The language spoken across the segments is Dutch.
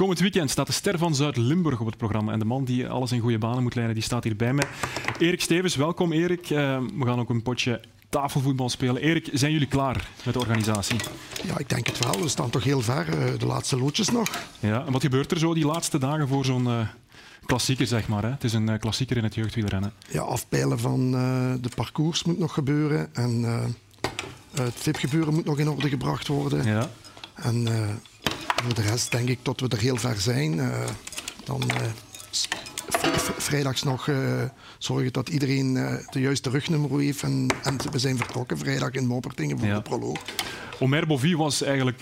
Komend weekend staat de ster van Zuid-Limburg op het programma. En de man die alles in goede banen moet leiden, die staat hier bij mij. Erik Stevens, welkom Erik. Uh, we gaan ook een potje tafelvoetbal spelen. Erik, zijn jullie klaar met de organisatie? Ja, ik denk het wel. We staan toch heel ver. Uh, de laatste loodjes nog. Ja, en wat gebeurt er zo die laatste dagen voor zo'n uh, klassieker, zeg maar? Hè? Het is een klassieker in het jeugdwielrennen. Ja, afpeilen van de parcours moet nog gebeuren. En het VIP-gebeuren moet nog in orde gebracht worden. Ja. En voor de rest denk ik dat we er heel ver zijn. Uh, dan uh, vrijdags nog uh, zorgen dat iedereen de juiste rugnummer heeft. En, en, we zijn vertrokken vrijdag in Moppertingen voor de proloog. Omer Bovie was eigenlijk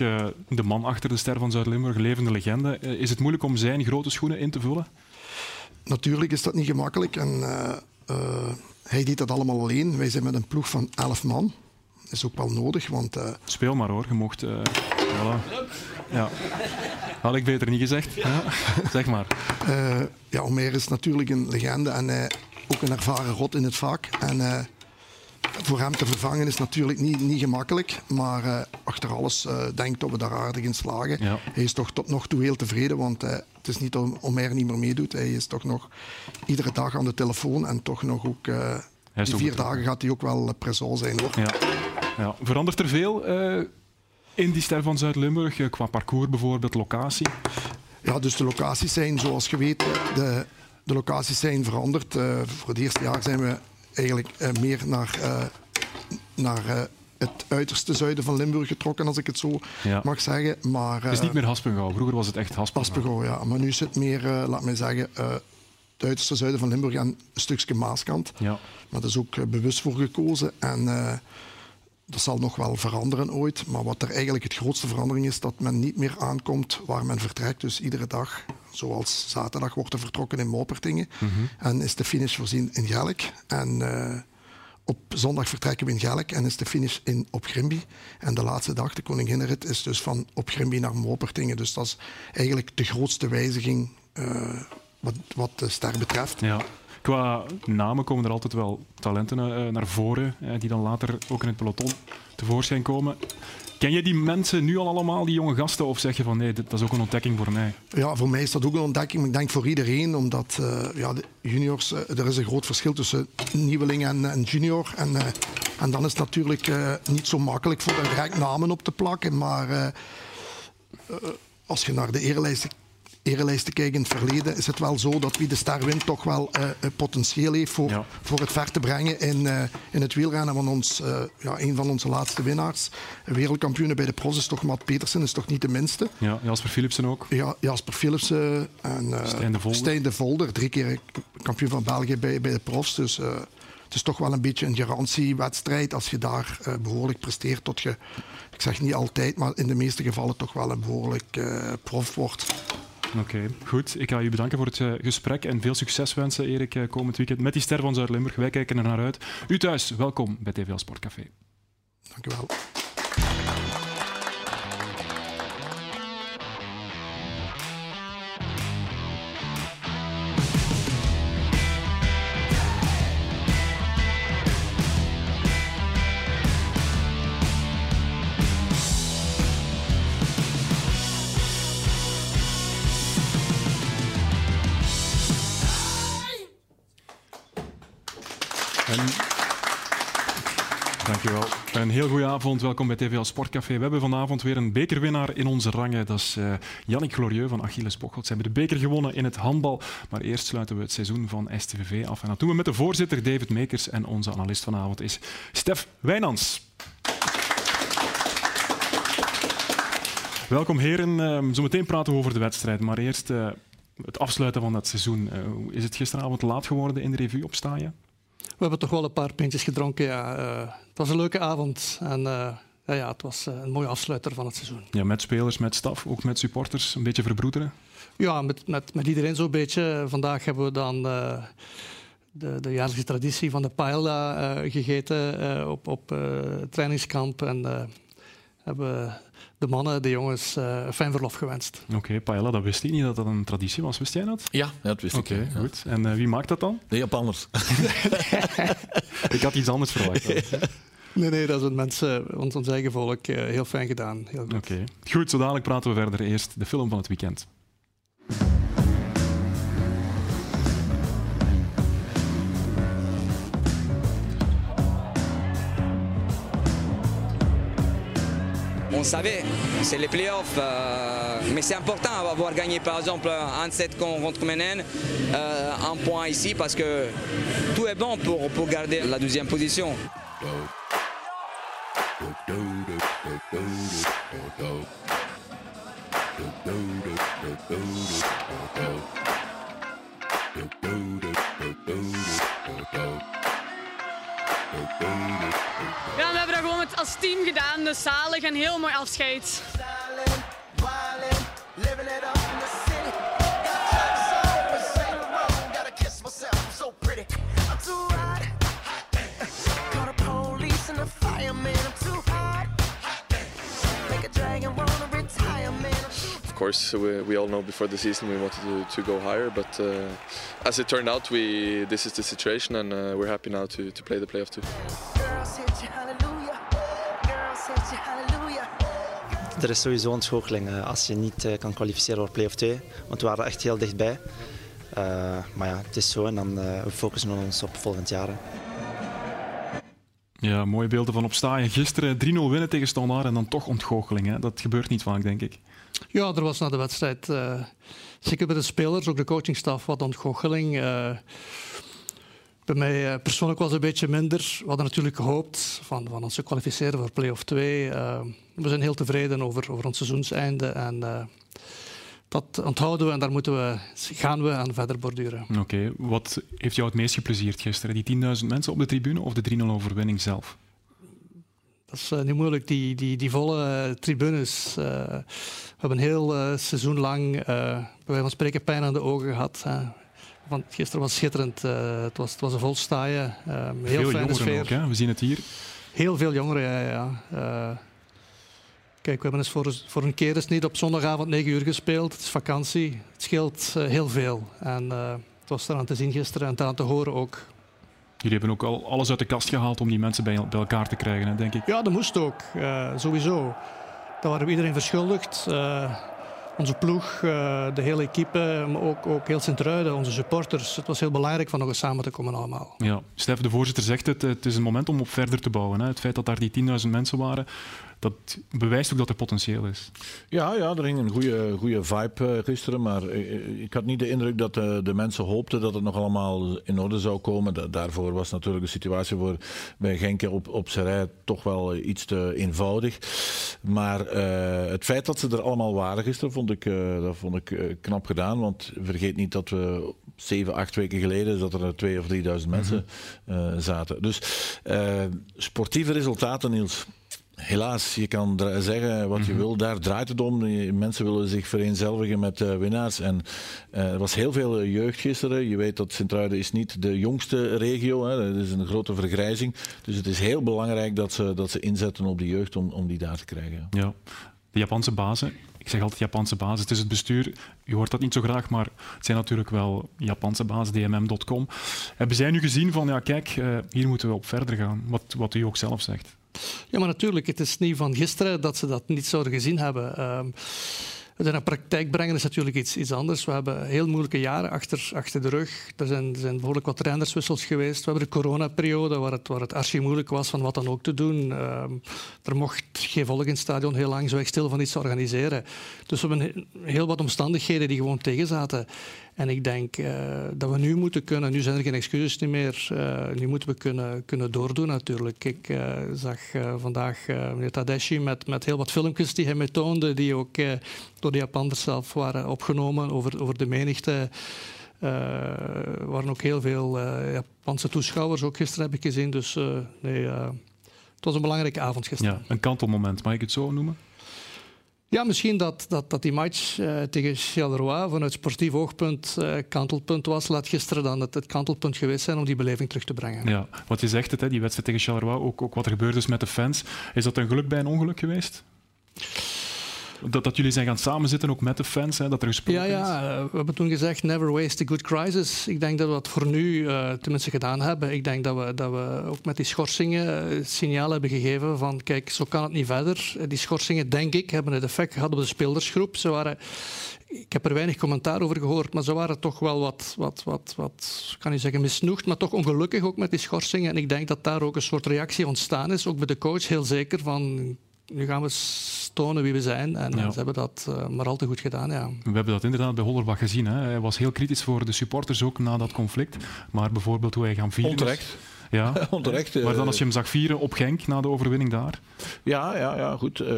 de man achter de ster van Zuid-Limburg, levende legende. is het moeilijk om zijn grote schoenen in te vullen? Natuurlijk is dat niet gemakkelijk. En, hij deed dat allemaal alleen. Wij zijn met een ploeg van elf man. Dat is ook wel nodig, want... Speel maar hoor, je mocht... Voilà. Ja. Had ik beter niet gezegd. Ja. zeg maar. Uh, ja, Omer is natuurlijk een legende en uh, ook een ervaren rot in het vak. En uh, voor hem te vervangen is natuurlijk niet, niet gemakkelijk. Maar achter alles denk ik dat we daar aardig in slagen. Ja. Hij is toch tot nog toe heel tevreden, want het is niet dat Omer niet meer meedoet. Hij is toch nog iedere dag aan de telefoon en toch nog ook... die vier dagen gaat hij ook wel present zijn. Hoor. Ja. Ja. Verandert er veel in die ster van Zuid-Limburg, eh, qua parcours bijvoorbeeld, locatie? Ja, dus de locaties zijn, zoals je weet, de, de locaties zijn veranderd. Uh, voor het eerste jaar zijn we eigenlijk uh, meer naar, uh, naar het uiterste zuiden van Limburg getrokken, als ik het zo ja. mag zeggen. Maar, het is niet meer Haspengouw. Vroeger was het echt Haspengouw. Haspengouw, ja. Maar nu is het meer, laat mij zeggen, het uiterste zuiden van Limburg en een stukje Maaskant. Ja. Maar dat is ook bewust voor gekozen. En dat zal nog wel veranderen ooit. Maar wat er eigenlijk het grootste verandering is, dat men niet meer aankomt waar men vertrekt. Dus iedere dag, zoals zaterdag, wordt er vertrokken in Mopertingen. Mhm. En is de finish voorzien in Gelk. En uh, op zondag vertrekken we in Gelk en is de finish in, op Grimby. En de laatste dag, de Koninginrit, is dus van op Grimby naar Mopertingen. Dus dat is eigenlijk de grootste wijziging uh, wat, wat de ster betreft. Ja. Qua namen komen er altijd wel talenten uh, naar voren, uh, die dan later ook in het peloton tevoorschijn komen. Ken je die mensen nu al allemaal, die jonge gasten, of zeg je van nee, dat is ook een ontdekking voor mij? Ja, voor mij is dat ook een ontdekking, maar ik denk voor iedereen, omdat uh, ja, de juniors, er is een groot verschil tussen nieuweling en, junior. En, en dan is het natuurlijk niet zo makkelijk voor er direct namen op te plakken, maar als je naar de erelijst te kijken in het verleden, is het wel zo dat wie de ster wint toch wel uh, potentieel heeft voor, voor het ver te brengen in, uh, in het wielrennen. van ons, uh, ja, een van onze laatste winnaars, wereldkampioen bij de pros, is toch Matt Petersen, is toch niet de minste. Ja, Jasper Philipsen ook. Ja, Jasper Philipsen en Stijn de, Stijn de Volder, drie keer kampioen van België bij, bij de profs. Dus het is toch wel een beetje een garantiewedstrijd als je daar behoorlijk presteert tot je, ik zeg niet altijd, maar in de meeste gevallen toch wel een behoorlijk prof wordt. Oké, goed. Ik ga u bedanken voor het uh, gesprek en veel succes wensen, Erik, uh, komend weekend met die ster van Zuid-Limburg. Wij kijken er naar uit. U thuis, welkom bij TVL Sportcafé. Dank u wel. Heel goede avond, welkom bij TVL Sportcafé. We hebben vanavond weer een bekerwinnaar in onze rangen. Dat is uh, Yannick Glorieux van Achilles Bocholt. Ze hebben de beker gewonnen in het handbal. Maar eerst sluiten we het seizoen van STVV af. En dat doen we met de voorzitter David Mekers en onze analist vanavond is Stef Wijnans. Welkom heren. Uh, zometeen praten we over de wedstrijd, maar eerst uh, het afsluiten van dat seizoen. Uh, is het gisteravond laat geworden in de revue opstaan? We hebben toch wel een paar pintjes gedronken. Ja. Uh, het was een leuke avond. En uh, ja, ja, het was eh, een mooie afsluiter van het seizoen. Ja, met spelers, met staf, ook met supporters, een beetje verbroederen? Ja, met, met, met iedereen zo'n beetje. Vandaag hebben we dan de, de jaarlijkse traditie van de paella gegeten op, op trainingskamp. En hebben de mannen, de jongens, uh, fijn verlof gewenst. Oké, okay, paella, dat wist ik niet dat dat een traditie was. Wist jij dat? Ja, dat wist ik. Oké, goed. En uh, wie maakt dat dan? De Japanners. ik had iets anders verwacht. Nee, nee, dat is mensen, ons, ons eigen volk, heel fijn gedaan. Oké, okay. goed, zo dadelijk praten we verder. Eerst de film van het weekend. On savait, c'est les playoffs. Euh, mais c'est important d'avoir gagné par exemple un set contre Menen, euh, un point ici parce que tout est bon pour, pour garder la deuxième position. Ja, we hebben dat gewoon als team gedaan, dus zalig en heel mooi afscheid. Course, we, we all know before the season we wanted to, to go higher, but uh, as it turned out, we this is the situation, and uh, we're happy now to, to play the playoff too. Er is sowieso een uh, als je niet uh, kan kwalificeren voor play-off 2, want we waren er echt heel dichtbij. Uh, maar ja, het is zo en dan we focussen we ons op volgend jaar. Ja, mooie beelden van opstaan. Gisteren 3-0 winnen tegen Standaard en dan toch ontgoocheling. Hè? Dat gebeurt niet vaak, denk ik. Ja, er was na de wedstrijd, uh, zeker bij de spelers, ook de coachingstaf, wat ontgoocheling. Uh, bij mij uh, persoonlijk was het een beetje minder. We hadden natuurlijk gehoopt van, van ons te kwalificeren voor play-off 2. we zijn heel tevreden over, over ons seizoenseinde. En dat onthouden we en daar moeten we, gaan we aan verder borduren. Oké, wat heeft jou het meest geplezierd gisteren? Die 10.000 mensen op de tribune of de 3-0 overwinning zelf? Dat is uh, niet moeilijk, die, die, die volle uh, tribunes. Uh, we hebben een heel seizoen lang, bij wijze van spreken, pijn aan de ogen gehad. Want gisteren was schitterend. het, was, het was een vol staaien. heel veel fijne sfeer. Ook, hè? We zien het hier. Heel veel jongeren, ja. ja. kijk, we hebben eens voor, voor een keer eens niet op zondagavond 9 uur gespeeld. Het is vakantie. Het scheelt heel veel. En het was eraan te zien gisteren en aan te horen ook. Jullie hebben ook al alles uit de kast gehaald om die mensen bij, bij elkaar te krijgen, hè, denk ik. Ja, dat moest ook. Uh, sowieso. Daar waren we iedereen verschuldigd. Uh, onze ploeg, uh, de hele equipe, maar ook, ook heel Sint-Truiden, onze supporters. Het was heel belangrijk van nog eens samen te komen allemaal. Ja, Stef, de voorzitter zegt het, het is een moment om op verder te bouwen. Hè. Het feit dat daar die 10.000 mensen waren, dat bewijst ook dat er potentieel is. Ja, ja er hing een goede, goede vibe uh, gisteren. Maar uh, ik had niet de indruk dat uh, de mensen hoopten dat het nog allemaal in orde zou komen. Da daarvoor was natuurlijk de situatie voor, bij Genk op, op Serij toch wel iets te eenvoudig. Maar het feit dat ze er allemaal waren gisteren, vond ik, dat vond ik knap gedaan. Want vergeet niet dat we zeven, acht weken geleden dat er twee of drieduizend mensen mhm. zaten. Dus sportieve resultaten, Niels helaas, je kan zeggen wat je mhm. wil. Daar draait het om. Mensen willen zich vereenzelvigen met uh, winnaars. En uh, er was heel veel jeugd gisteren. Je weet dat Sint-Truiden is niet de jongste regio. Hè. Het is een grote vergrijzing. Dus het is heel belangrijk dat ze, dat ze inzetten op de jeugd om, om die daar te krijgen. Ja. De Japanse bazen, ik zeg altijd Japanse basis. Het is het bestuur. Je hoort dat niet zo graag, maar het zijn natuurlijk wel Japanse bazen, dmm.com. Hebben zij nu gezien van, ja kijk, hier moeten we op verder gaan? Wat, wat u ook zelf zegt. Ja, maar natuurlijk, het is niet van gisteren dat ze dat niet zouden gezien hebben. Het in de praktijk brengen is natuurlijk iets, iets anders. We hebben heel moeilijke jaren achter, achter de rug. Er zijn, er zijn behoorlijk wat trainerswissels geweest. We hebben de coronaperiode waar het, waar het archi moeilijk was van wat dan ook te doen. Um, er mocht geen volk in stadion heel lang zo echt stil van iets organiseren. Dus we hebben heel wat omstandigheden die gewoon tegenzaten. En ik denk uh, dat we nu moeten kunnen, nu zijn er geen excuses meer, uh, nu moeten we kunnen, kunnen doordoen natuurlijk. Ik uh, zag vandaag meneer Tadashi met, met heel wat filmpjes die hij mij toonde, die ook door de Japanners zelf waren opgenomen over, over de menigte. Er waren ook heel veel Japanse toeschouwers, ook gisteren heb ik gezien. Dus nee, het was een belangrijke avond gisteren. Ja, een kantelmoment, mag ik het zo noemen? Ja, misschien dat, dat, dat die match uh, tegen Charleroi vanuit sportief oogpunt uh, kantelpunt was. Laat gisteren dan het, het, kantelpunt geweest zijn om die beleving terug te brengen. Ja, wat je zegt, het, hè, die wedstrijd tegen Charleroi, ook, ook wat er gebeurd is met de fans. Is dat een geluk bij een ongeluk geweest? Dat, dat jullie zijn gaan samenzitten, ook met de fans, hè, dat er gesproken ja, ja, is? we hebben toen gezegd, never waste a good crisis. Ik denk dat we dat voor nu uh, tenminste gedaan hebben. Ik denk dat we, dat we ook met die schorsingen het signaal hebben gegeven van, kijk, zo kan het niet verder. Die schorsingen, denk ik, hebben het effect gehad op de spelersgroep. Ze waren ik heb er weinig commentaar over gehoord, maar ze waren toch wel wat, wat, wat, wat kan je zeggen, misnoegd, maar toch ongelukkig ook met die schorsingen. En ik denk dat daar ook een soort reactie ontstaan is, ook bij de coach heel zeker, van nu gaan we tonen wie we zijn. En ze hebben dat uh, maar al te goed gedaan. Ja. We hebben dat inderdaad bij Hollerbach gezien. Hè. Hij was heel kritisch voor de supporters ook na dat conflict. Maar bijvoorbeeld hoe hij gaan vieren. Onterecht. Ja, onterecht. Maar dan als je hem zag vieren op Genk na de overwinning daar? Ja, ja, ja goed. Uh,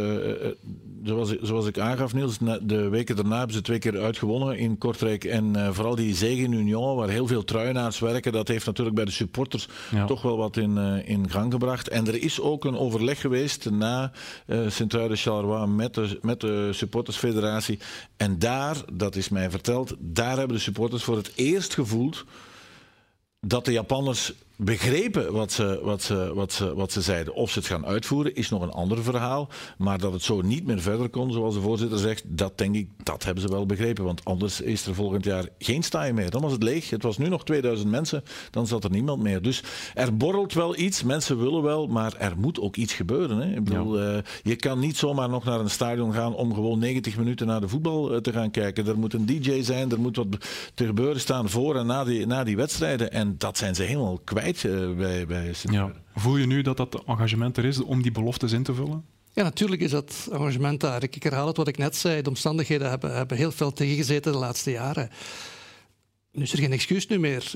zoals, zoals ik aangaf, Niels, de weken daarna hebben ze twee keer uitgewonnen in Kortrijk. En uh, vooral die zege in Union, waar heel veel truienaars werken, dat heeft natuurlijk bij de supporters toch wel wat in, uh, in gang gebracht. En er is ook een overleg geweest na uh, Sint-Truiden-Charleroi met de, met de supportersfederatie. En daar, dat is mij verteld, daar hebben de supporters voor het eerst gevoeld dat de Japanners begrepen wat ze, wat, ze, wat, ze, wat ze zeiden. Of ze het gaan uitvoeren, is nog een ander verhaal. Maar dat het zo niet meer verder kon, zoals de voorzitter zegt, dat denk ik, dat hebben ze wel begrepen. Want anders is er volgend jaar geen staaien meer. Dan was het leeg. Het was nu nog 2000 mensen, dan zat er niemand meer. Dus er borrelt wel iets, mensen willen wel, maar er moet ook iets gebeuren. Hè? Ik bedoel, ja. uh, je kan niet zomaar nog naar een stadion gaan om gewoon 90 minuten naar de voetbal uh, te gaan kijken. Er moet een DJ zijn, er moet wat te gebeuren staan voor en na die, na die wedstrijden. En dat zijn ze helemaal kwijt kwijt bij, bij ja. Voel je nu dat dat engagement er is om die beloftes in te vullen? Ja, natuurlijk is dat engagement daar. Ik herhaal het wat ik net zei. De omstandigheden hebben, hebben heel veel tegengezeten de laatste jaren. Nu is er geen excuus nu meer.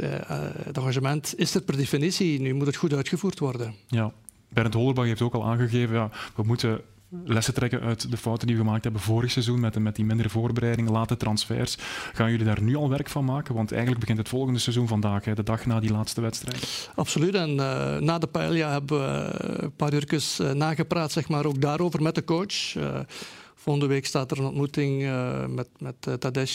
Het engagement is er per definitie. Nu moet het goed uitgevoerd worden. Ja. Bernd Hollerbach heeft ook al aangegeven, ja, we moeten lessen trekken uit de fouten die we gemaakt hebben vorig seizoen met, met die mindere voorbereiding, late transfers. Gaan jullie daar nu al werk van maken? Want eigenlijk begint het volgende seizoen vandaag, hè, de dag na die laatste wedstrijd. Absoluut. En uh, na de paella hebben we een paar uurtjes uh, nagepraat, zeg maar, ook daarover met de coach. Uh, Volgende week staat er een ontmoeting uh, met, met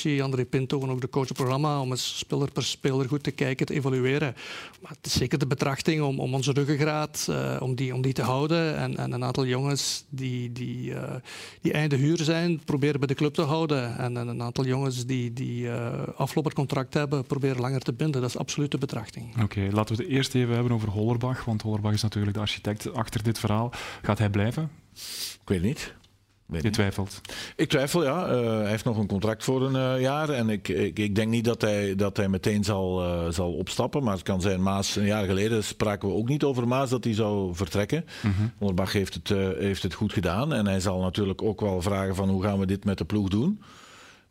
uh, André Pinto en ook de coachprogramma om eens speler per speler goed te kijken, te evalueren. Maar het is zeker de betrachting om, om onze ruggengraat uh, om die, om die te houden. En, en een aantal jongens die, die, die einde huur zijn, proberen bij de club te houden. En, en een aantal jongens die, die aflopercontract hebben, proberen langer te binden. Dat is absoluut de betrachting. Oké, okay, laten we het eerst even hebben over Hollerbach. Want Hollerbach is natuurlijk de architect achter dit verhaal. Gaat hij blijven? Ik weet niet. Weet je twijfelt? Ik twijfel, ja. Uh, hij heeft nog een contract voor een uh, jaar. En ik, ik, ik, denk niet dat hij, dat hij meteen zal, uh, zal opstappen. Maar het kan zijn, Maas, een jaar geleden spraken we ook niet over Maas dat hij zou vertrekken. Mm -hmm. heeft het, heeft het goed gedaan. En hij zal natuurlijk ook wel vragen van hoe gaan we dit met de ploeg doen.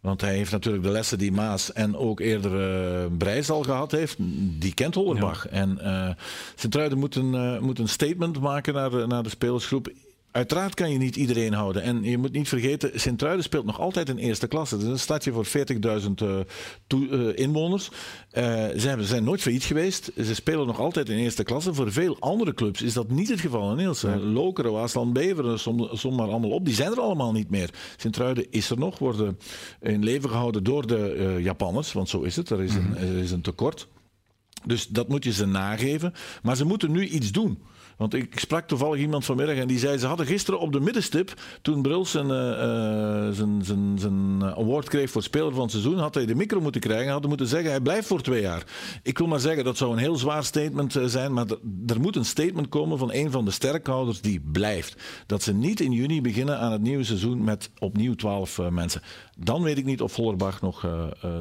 Want hij heeft natuurlijk de lessen die Maas en ook eerder uh, Brijs al gehad heeft, die kent Hollerbach. Ja. En uh, Sint-Truiden moet, een, moet een statement maken naar, naar de spelersgroep. Uiteraard kan je niet iedereen houden. En je moet niet vergeten, Sint-Truiden speelt nog altijd in eerste klasse. Het is een stadje voor 40.000 uh, uh, inwoners. Uh, ze hebben, zijn nooit failliet geweest. Ze spelen nog altijd in eerste klasse. Voor veel andere clubs is dat niet het geval. Niels. Ja. Lokeren, Waasland, Beveren, som, som maar allemaal op. Die zijn er allemaal niet meer. Sint-Truiden is er nog, worden in leven gehouden door de uh, Japanners. Want zo is het. Er is, een, er is een tekort. Dus dat moet je ze nageven. Maar ze moeten nu iets doen. Want ik sprak toevallig iemand vanmiddag en die zei... ze hadden gisteren op de middenstip, toen Bruls zijn, uh, zijn, zijn, zijn award kreeg voor speler van het seizoen... had hij de micro moeten krijgen hadden moeten zeggen... hij blijft voor twee jaar. Ik wil maar zeggen, dat zou een heel zwaar statement zijn... maar er moet een statement komen van een van de sterkhouders die blijft. Dat ze niet in juni beginnen aan het nieuwe seizoen met opnieuw twaalf uh, mensen. Dan weet ik niet of Vollerbach nog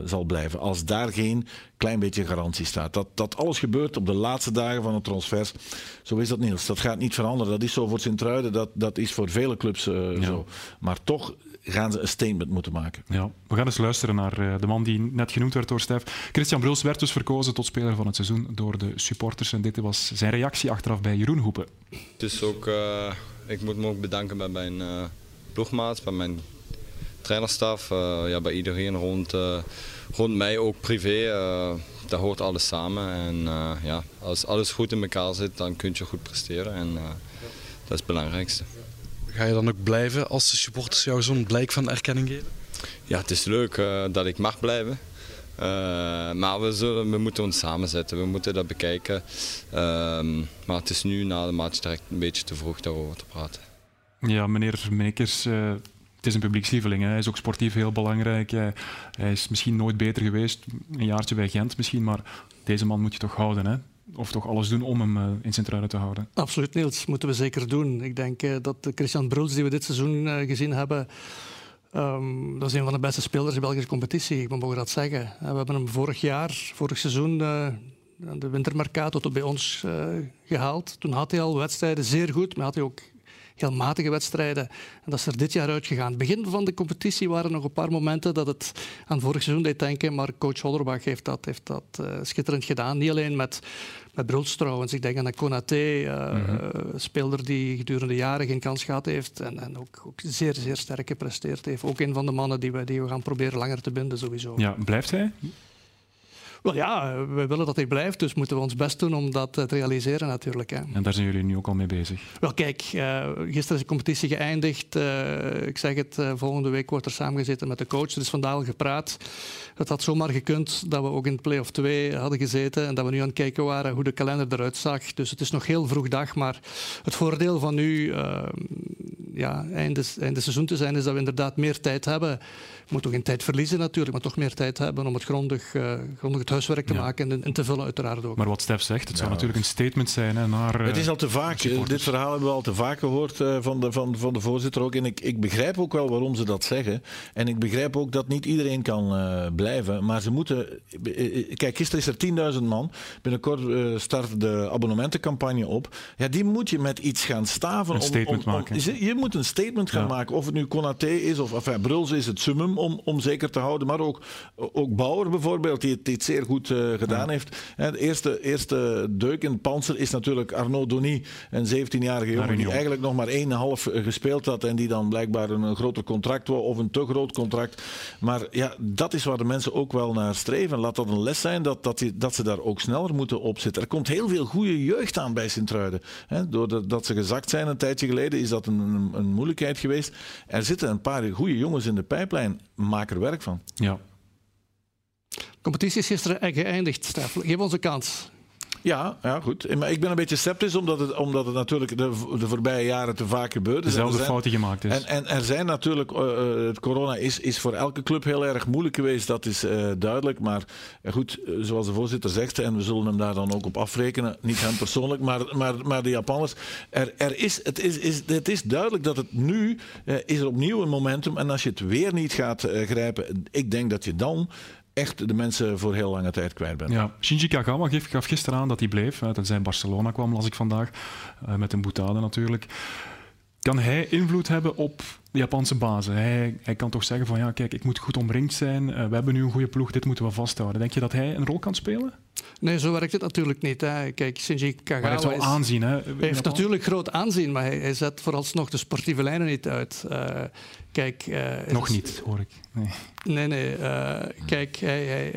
zal blijven. Als daar geen klein beetje garantie staat. Dat, dat alles gebeurt op de laatste dagen van het transfers. Zo is dat Niels. Dat gaat niet veranderen. Dat is zo voor Sint-Truiden. Dat, dat is voor vele clubs uh, ja. zo. Maar toch gaan ze een statement moeten maken. Ja, we gaan eens luisteren naar uh, de man die net genoemd werd door Stef. Christian Bruls werd dus verkozen tot speler van het seizoen door de supporters. En dit was zijn reactie achteraf bij Jeroen Hoepen. Dus ook, uh, ik moet me ook bedanken bij mijn ploegmaats, bij mijn trainerstaf, ja, bij iedereen rond rond mij ook privé, daar hoort alles samen. En uh, ja, als alles goed in elkaar zit, dan kun je goed presteren. En uh, dat is het belangrijkste. Ga je dan ook blijven als de supporters jou zo'n blijk van erkenning geven? Ja, het is leuk dat ik mag blijven. maar we, zullen, we moeten ons samenzetten, we moeten dat bekijken. Ehm, maar het is nu na de match direct een beetje te vroeg daarover te praten. Ja, meneer Meekers, het is een publiekslieveling. Hij is ook sportief heel belangrijk. Hij, is misschien nooit beter geweest, een jaartje bij Gent misschien, maar deze man moet je toch houden. Hè? Of toch alles doen om hem uh, in Sint-Truiden te houden? Absoluut, Niels. Moeten we zeker doen. Ik denk uh, dat Christian Bruls, die we dit seizoen uh, gezien hebben, um, dat is een van de beste spelers in de Belgische competitie. We mogen dat zeggen. we hebben hem vorig jaar, vorig seizoen, de wintermercato tot bij ons gehaald. Toen had hij al wedstrijden zeer goed, maar had hij ook heel matige wedstrijden. En dat is er dit jaar uitgegaan. Begin van de competitie waren er nog een paar momenten dat het aan vorig seizoen deed denken, maar coach Hollerbach heeft dat, heeft dat schitterend gedaan. Niet alleen met met Bruls trouwens. Ik denk aan Konaté, uh, mm speler die gedurende jaren geen kans gehad heeft en, en ook, ook, zeer, zeer sterk gepresteerd heeft. Ook een van de mannen die we, die we gaan proberen langer te binden sowieso. Ja, blijft hij? Wel ja, we willen dat hij blijft, dus moeten we ons best doen om dat te realiseren natuurlijk. Hè. En daar zijn jullie nu ook al mee bezig? Wel kijk, uh, gisteren is de competitie geëindigd. Ik zeg het, volgende week wordt er samengezeten met de coach. Er is vandaag al gepraat. Het had zomaar gekund dat we ook in play-off 2 hadden gezeten en dat we nu aan het kijken waren hoe de kalender eruit zag. Dus het is nog heel vroeg dag, maar het voordeel van nu ja, einde, einde seizoen te zijn is dat we inderdaad meer tijd hebben. We moeten ook geen tijd verliezen natuurlijk, maar toch meer tijd hebben om het grondig, grondig het huiswerk te maken en, en, te vullen uiteraard ook. Maar wat Stef zegt, het zou natuurlijk een statement zijn hè, naar Het is al te vaak, dit verhaal hebben we al te vaak gehoord uh, van, de, van, van de voorzitter ook. En ik, ik begrijp ook wel waarom ze dat zeggen. En ik begrijp ook dat niet iedereen kan uh, blijven. Maar ze moeten... Uh, kijk, gisteren is er 10.000 man. Binnenkort start de abonnementencampagne op. Ja, die moet je met iets gaan staven. Een statement om, om, maken. Je moet een statement gaan ja. maken. Of het nu Konaté is of enfin, Bruls is het summum om, om zeker te houden. Maar ook, ook Bauer bijvoorbeeld, die het, die het zeer goed uh, gedaan heeft. de eerste, eerste deuk in het panzer is natuurlijk Arnaud Donny, een 17-jarige jongen die eigenlijk nog maar 1,5 gespeeld had en die dan blijkbaar een, een groter contract wou of een te groot contract. Maar ja, dat is waar de mensen ook wel naar streven. Laat dat een les zijn dat, dat, die, dat ze daar ook sneller moeten op zitten. Er komt heel veel goede jeugd aan bij Sint-Truiden. Doordat ze gezakt zijn een tijdje geleden is dat een, een, moeilijkheid geweest. Er zitten een paar goede jongens in de pijplijn. Maak er werk van. Ja, competitie is gisteren geëindigd, Stef. Geef ons een kans. Ja, ja, goed. Maar ik ben een beetje sceptisch, omdat het, omdat het natuurlijk de, de voorbije jaren te vaak gebeurd is. Dezelfde fouten gemaakt is. En, en er zijn natuurlijk, uh, het corona is, is voor elke club heel erg moeilijk geweest, dat is uh, duidelijk. Maar uh, goed, zoals de voorzitter zegt, en we zullen hem daar dan ook op afrekenen, niet hem persoonlijk, maar, maar, maar de Japanners. Er, er is, het, is, is, het is duidelijk dat het nu is er opnieuw een momentum. En als je het weer niet gaat grijpen, ik denk dat je dan echt de mensen voor heel lange tijd kwijt bent. Ja, Shinji Kagawa gaf gisteren aan dat hij bleef. Tenzij in Barcelona kwam, las ik vandaag. Uh, met een boetade natuurlijk. Kan hij invloed hebben op de Japanse bazen? Hij, hij kan toch zeggen van ja, kijk, ik moet goed omringd zijn. Uh, we hebben nu een goede ploeg, dit moeten we vasthouden. Denk je dat hij een rol kan spelen? Nee, zo werkt het natuurlijk niet. Hè. Kijk, Shinji Kagawa maar hij heeft wel aanzien. Hè, hij heeft natuurlijk groot aanzien, maar hij, hij, zet vooralsnog de sportieve lijnen niet uit. Uh, kijk, uh, Nog niet, hoor ik. Nee, nee. nee uh, kijk, hij, hij,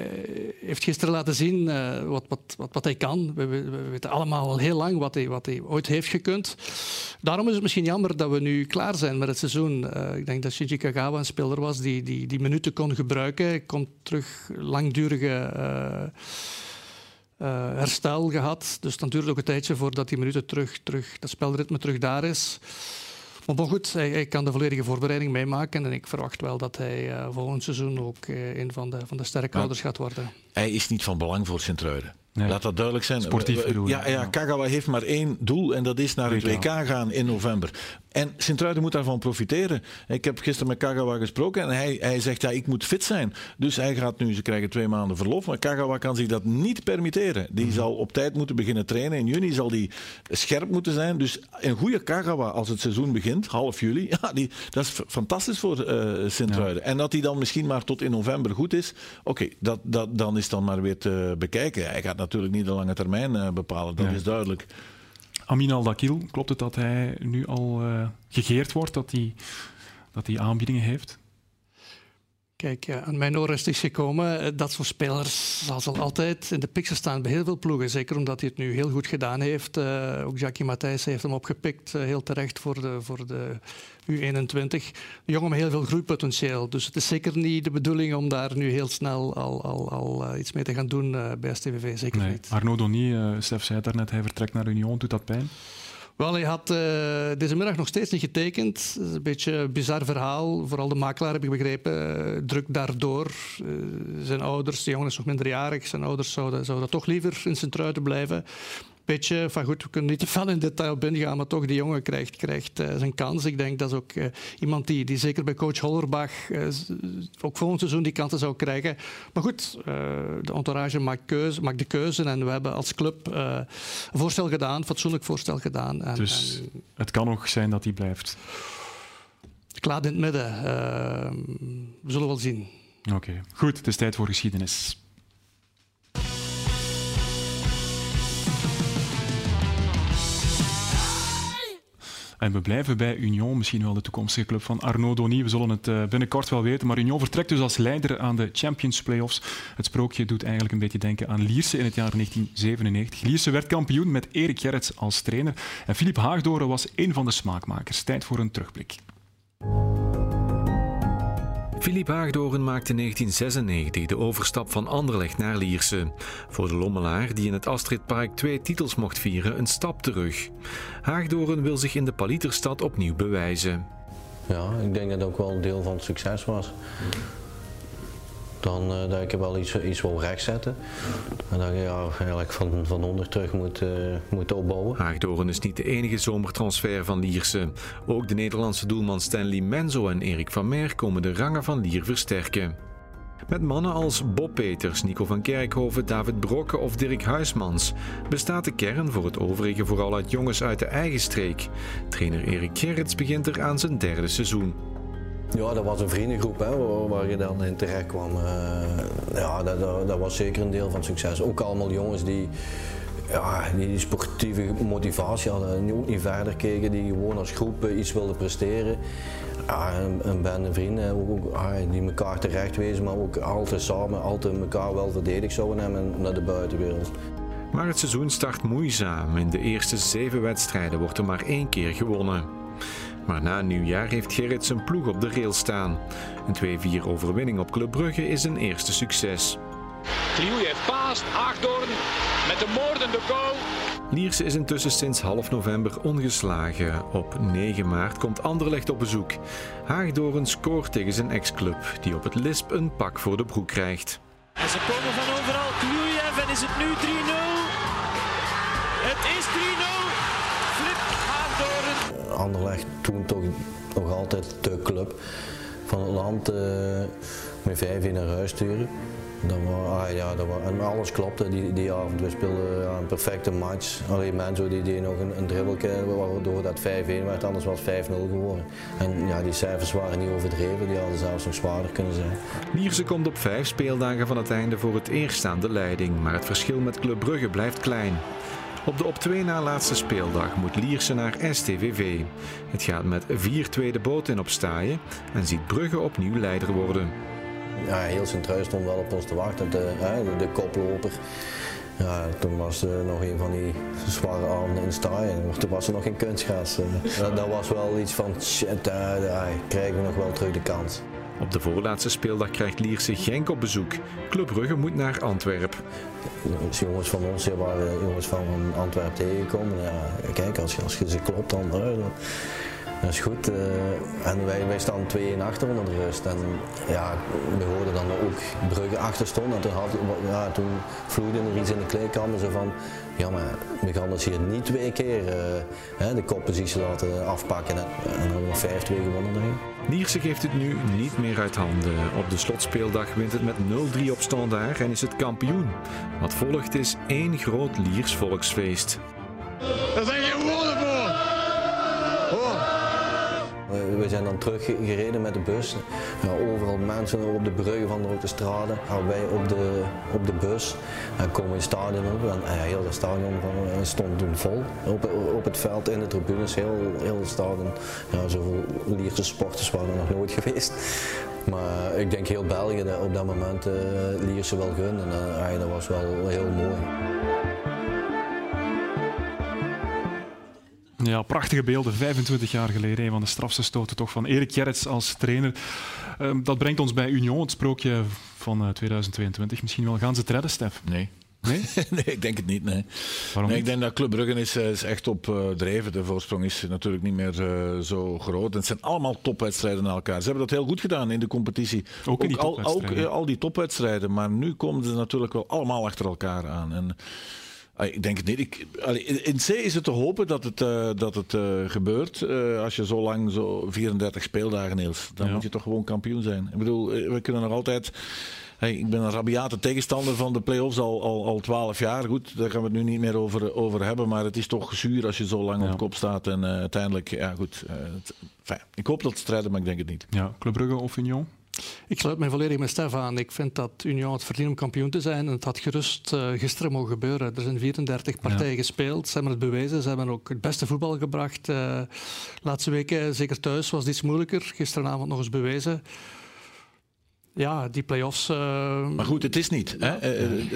heeft gisteren laten zien wat, wat, wat, wat, hij kan. We, we, we, weten allemaal al heel lang wat hij, wat hij ooit heeft gekund. Daarom is het misschien jammer dat we nu klaar zijn met het seizoen. ik denk dat Shinji Kagawa een speler was die die, die minuten kon gebruiken. Hij komt terug langdurige uh, herstel gehad. Dus dan duurt ook een tijdje voordat die minuten terug, terug, dat spelritme terug daar is. Maar bon, goed, hij, hij, kan de volledige voorbereiding meemaken. En ik verwacht wel dat hij uh, volgend seizoen ook uh, een van de, van de sterkhouders gaat worden. Hij is niet van belang voor Sint-Truiden. Nee. Laat dat duidelijk zijn. Sportief bedoel ja, ja, Kagawa heeft maar één doel en dat is naar het WK gaan in november. En Sint-Truiden moet daarvan profiteren. Ik heb gisteren met Kagawa gesproken en hij, hij zegt ja, ik moet fit zijn. Dus hij gaat nu, ze krijgen twee maanden verlof, maar Kagawa kan zich dat niet permitteren. Die mm -hmm. zal op tijd moeten beginnen trainen. In juni zal die scherp moeten zijn. Dus een goede Kagawa als het seizoen begint, half juli, ja, die, dat is fantastisch voor uh, Sint-Truiden. Ja. En dat hij dan misschien maar tot in november goed is, oké, okay, dat, dat, dan is dan maar weer te bekijken. Hij gaat natuurlijk niet de lange termijn uh, bepalen, dat is duidelijk. Amin al-Dakil, klopt het dat hij nu al uh, gegeerd wordt, dat hij, dat hij aanbiedingen heeft? Kijk, ja, aan mijn oor is het gekomen. Eh, dat soort spelers zal altijd in de picture staan bij heel veel ploegen. Zeker omdat hij het nu heel goed gedaan heeft. Uh, ook Jackie Matthijs heeft hem opgepikt, uh, heel terecht voor de, voor de U21. Een jongen met heel veel groeipotentieel. Dus het is zeker niet de bedoeling om daar nu heel snel al, al, al iets mee te gaan doen bij STVV. Zeker nee. niet. Arnaud Donny, Stef zei het daarnet, hij vertrekt naar Union. Doet dat pijn? Wel, hij had uh, deze middag nog steeds niet getekend. Dat is een beetje een bizar verhaal. Vooral de makelaar, heb ik begrepen, uh, druk daardoor. Uh, zijn ouders, de jongen is nog minderjarig, zijn ouders zouden, zouden toch liever in zijn truiten blijven. Beetje van goed, we kunnen niet te veel in detail binnengaan, maar toch, die jongen krijgt, krijgt zijn kans. Ik denk dat is ook iemand die, die zeker bij coach Hollerbach ook volgend seizoen die kansen zou krijgen. Maar goed, de entourage maakt, keuze, maakt de keuze en we hebben als club een voorstel gedaan, een fatsoenlijk voorstel gedaan. En, dus het kan nog zijn dat hij blijft? Ik laat in het midden. we zullen wel zien. Oké, goed. Het is tijd voor geschiedenis. En we blijven bij Union, misschien wel de toekomstige club van Arnaud Donny. We zullen het eh, binnenkort wel weten. Maar Union vertrekt dus als leider aan de Champions Playoffs. Het sprookje doet eigenlijk een beetje denken aan Lierse in het jaar 1997. Lierse werd kampioen met Erik Gerrits als trainer. En Philippe Haagdoren was een van de smaakmakers. Tijd voor een terugblik. Philippe Haagdoren maakte in 1996 de overstap van Anderlecht naar Lierse. Voor de Lommelaar, die in het Astridpark twee titels mocht vieren, een stap terug. Haagdoren wil zich in de Paliterstad opnieuw bewijzen. Ja, ik denk dat het ook wel een deel van het succes was dan uh, dat ik wel iets, iets wil rechtzetten. En dat je ja, eigenlijk van, van onder terug moet, uh, moet opbouwen. Haagdoren is niet de enige zomertransfer van Lierse. Ook de Nederlandse doelman Stanley Menzo en Erik van Meer komen de rangen van Lier versterken. Met mannen als Bob Peters, Nico van Kerkhoven, David Brokke of Dirk Huismans bestaat de kern voor het overige vooral uit jongens uit de eigen streek. Trainer Erik Gerrits begint er aan zijn derde seizoen. Ja, dat was een vriendengroep hè, waar, je dan in terecht kwam. Uh, ja, dat, dat, was zeker een deel van succes. Ook allemaal jongens die, ja, die sportieve motivatie hadden, ook niet verder keken, die gewoon als groep iets wilden presteren. Ja, een, een bende vrienden ook, ah, die elkaar terecht wezen, maar ook altijd samen, altijd elkaar wel verdedigd zouden hebben naar de buitenwereld. Maar het seizoen start moeizaam. In de eerste zeven wedstrijden wordt er maar één keer gewonnen. Maar na nieuwjaar heeft Gerrit zijn ploeg op de rail staan. Een 2-4 overwinning op Club Brugge is een eerste succes. heeft paast, Haagdoorn met de moordende goal. Lierse is intussen sinds half november ongeslagen. Op 9 maart komt Anderlecht op bezoek. Haagdoorn scoort tegen zijn ex-club, die op het Lisp een pak voor de broek krijgt. En ze komen van overal. Klujev en is het nu 3-0? Anderlecht toen toch nog altijd de club van het land uh, met vijf in naar huis sturen. Dat was, ah, ja, dat was, en alles klopte die, die avond. We speelden ja, een perfecte match. Alleen Menzo die deed nog een, een dribbelke waardoor dat 5-1 werd, anders was het 5-0 geworden. En ja, die cijfers waren niet overdreven, die hadden zelfs nog zwaarder kunnen zijn. Lierse komt op vijf speeldagen van het einde voor het eerst aan de leiding, maar het verschil met Club Brugge blijft klein. Op de op twee na laatste speeldag moet Lierse naar STVV. Het gaat met vier tweede boten in op staaien en ziet Brugge opnieuw leider worden. Ja, heel Sint-Truis stond wel op ons te wachten, de, de, koploper. Ja, toen was er nog een van die zware avonden in staaien. Toen was er nog geen kunstgras. Dat, dat was wel iets van, shit, daar krijgen we nog wel terug de kans. Op de voorlaatste speeldag krijgt Lierse Genk op bezoek. Club Brugge moet naar Antwerpen. Als jongens van ons waren jongens van Antwerpen tegengekomen. Ja, kijk, als je, als je ze klopt, dan, dat is goed. Uh, en wij, wij staan 2-1 achter onder de rust. En ja, we hoorden dan ook Brugge achter stond. En toen, had, ja, toen vloeide er iets in de kleedkamer zo van, ja maar we gaan ons hier niet twee keer uh, de koppositie laten afpakken. En, en dan hebben we 5-2 gewonnen erin. Nierse geeft het nu niet meer uit handen. Op de slotspeeldag wint het met 0-3 op standaard en is het kampioen. Wat volgt is één groot Liers volksfeest. We zijn dan teruggereden met de bus. Overal mensen op de bruggen van de autostrade. Ja, wij op de, op de bus. Dan komen we in het stadion op. En, ja, heel het stadion stond toen vol. Op, op het veld, in de tribunes, heel, heel het stadion. Ja, zoveel Lierse sporters waren er nog nooit geweest. Maar ik denk heel België op dat moment uh, Lierse wel gun. En dat was wel heel mooi. Ja, prachtige beelden. 25 jaar geleden. Een van de strafste stoten toch van Erik Gerrits als trainer. Ehm, dat brengt ons bij Union, het sprookje van 2022. Eh, Misschien wel gaan ze het redden, Stef? Nee. Nee? nee, ik denk het niet. Nee. Waarom nee, Ik denk dat Club Brugge is, eh, is echt op uh, dreven. De voorsprong is natuurlijk niet meer uh, zo groot. En het zijn allemaal topwedstrijden naar elkaar. Ze hebben dat heel goed gedaan in de competitie. Ook, in die ook, al, ook al die topwedstrijden. Maar nu komen ze natuurlijk wel allemaal achter elkaar aan. En ik denk het niet. Ik, in C is het te hopen dat het, uh, dat het uh, gebeurt. Uh, als je zo lang, zo 34 speeldagen, Niels, dan ja. moet je toch gewoon kampioen zijn. Ik bedoel, we kunnen nog altijd Hey, ik ben een rabiate tegenstander van de play-offs al, al, al 12 jaar. Goed, daar gaan we het nu niet meer over, over hebben. Maar het is toch zuur als je zo lang op kop staat. En uiteindelijk, ja goed. Het, fijn. Ik hoop dat het strijden, maar ik denk het niet. Ja, Club Brugge of Union? Ik sluit mij volledig met Stef aan. Ik vind dat Union het verdient om kampioen te zijn. En het had gerust uh, gisteren mogen gebeuren. Er zijn 34 partijen ja. gespeeld. Ze hebben het bewezen. Ze hebben ook het beste voetbal gebracht. Uh, laatste weken, zeker thuis, was iets moeilijker. Gisteravond nog eens bewezen ja, die play-offs. Uh, maar goed, het is niet. Hè? Uh,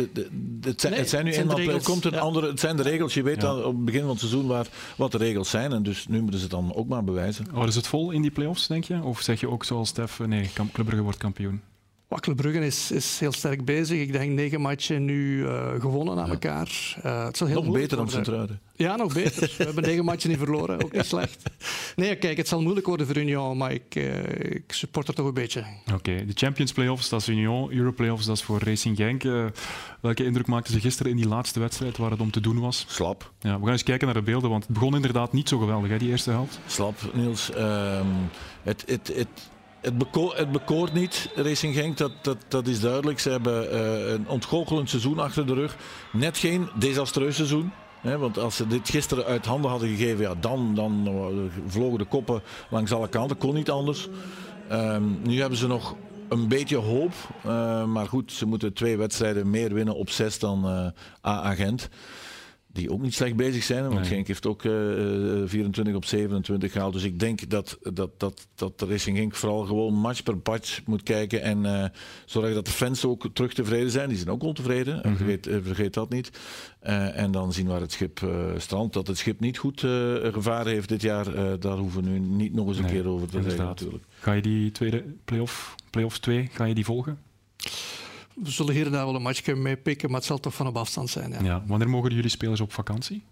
het, zijn, nee, het zijn nu eenmaal. Komt een ja. andere. Het zijn de regels. Je weet ja. al op het begin van het seizoen waar, wat de regels zijn. En dus nu moeten ze het dan ook maar bewijzen. Oh, is het vol in die play-offs, denk je? Of zeg je ook zoals Stef, nee, Club Brugge wordt kampioen? Club Brugge is, is heel sterk bezig. Ik denk negen matchen nu uh, gewonnen aan ja. elkaar. Uh, het zal heel nog beter dan Sint-Truiden. Ja, nog beter. We hebben negen matchen niet verloren. Ook niet slecht. Nee, kijk, het zal moeilijk worden voor Union, maar ik, uh, ik support er toch een beetje. Oké, okay. de Champions Playoffs, dat is Union. Euro Playoffs, dat is voor Racing Genk. welke indruk maakten ze gisteren in die laatste wedstrijd waar het om te doen was? Slap. Ja, we gaan eens kijken naar de beelden, want het begon inderdaad niet zo geweldig, hè, die eerste helft. Slap, Niels. Um, het, het, het, het, beko het, bekoort niet, Racing Genk, dat, dat, dat is duidelijk. Ze hebben uh, een ontgoochelend seizoen achter de rug. Net geen desastreus seizoen. Hè, want als ze dit gisteren uit handen hadden gegeven, ja, dan, dan vlogen de koppen langs alle kanten. Kon niet anders. Um, nu hebben ze nog een beetje hoop. Uh, maar goed, ze moeten twee wedstrijden meer winnen op zes dan uh, A-agent die ook niet slecht bezig zijn. Want nee. Genk heeft ook uh, 24 op 27 gehaald. Dus ik denk dat, dat, dat, dat de Racing Genk vooral gewoon match per match moet kijken. En uh, zorgen dat de fans ook terug tevreden zijn. Die zijn ook ontevreden. Mm -hmm. vergeet, uh, vergeet, dat niet. En dan zien waar het schip strandt. Dat het schip niet goed gevaren heeft dit jaar. daar hoeven we nu niet nog eens een nee, keer over te zeggen natuurlijk. Ga je die tweede play-off, play-off 2, ga je die volgen? We zullen hier en daar wel een matchje mee pikken, maar het zal toch van op afstand zijn. Ja. ja. Wanneer mogen jullie spelers op vakantie?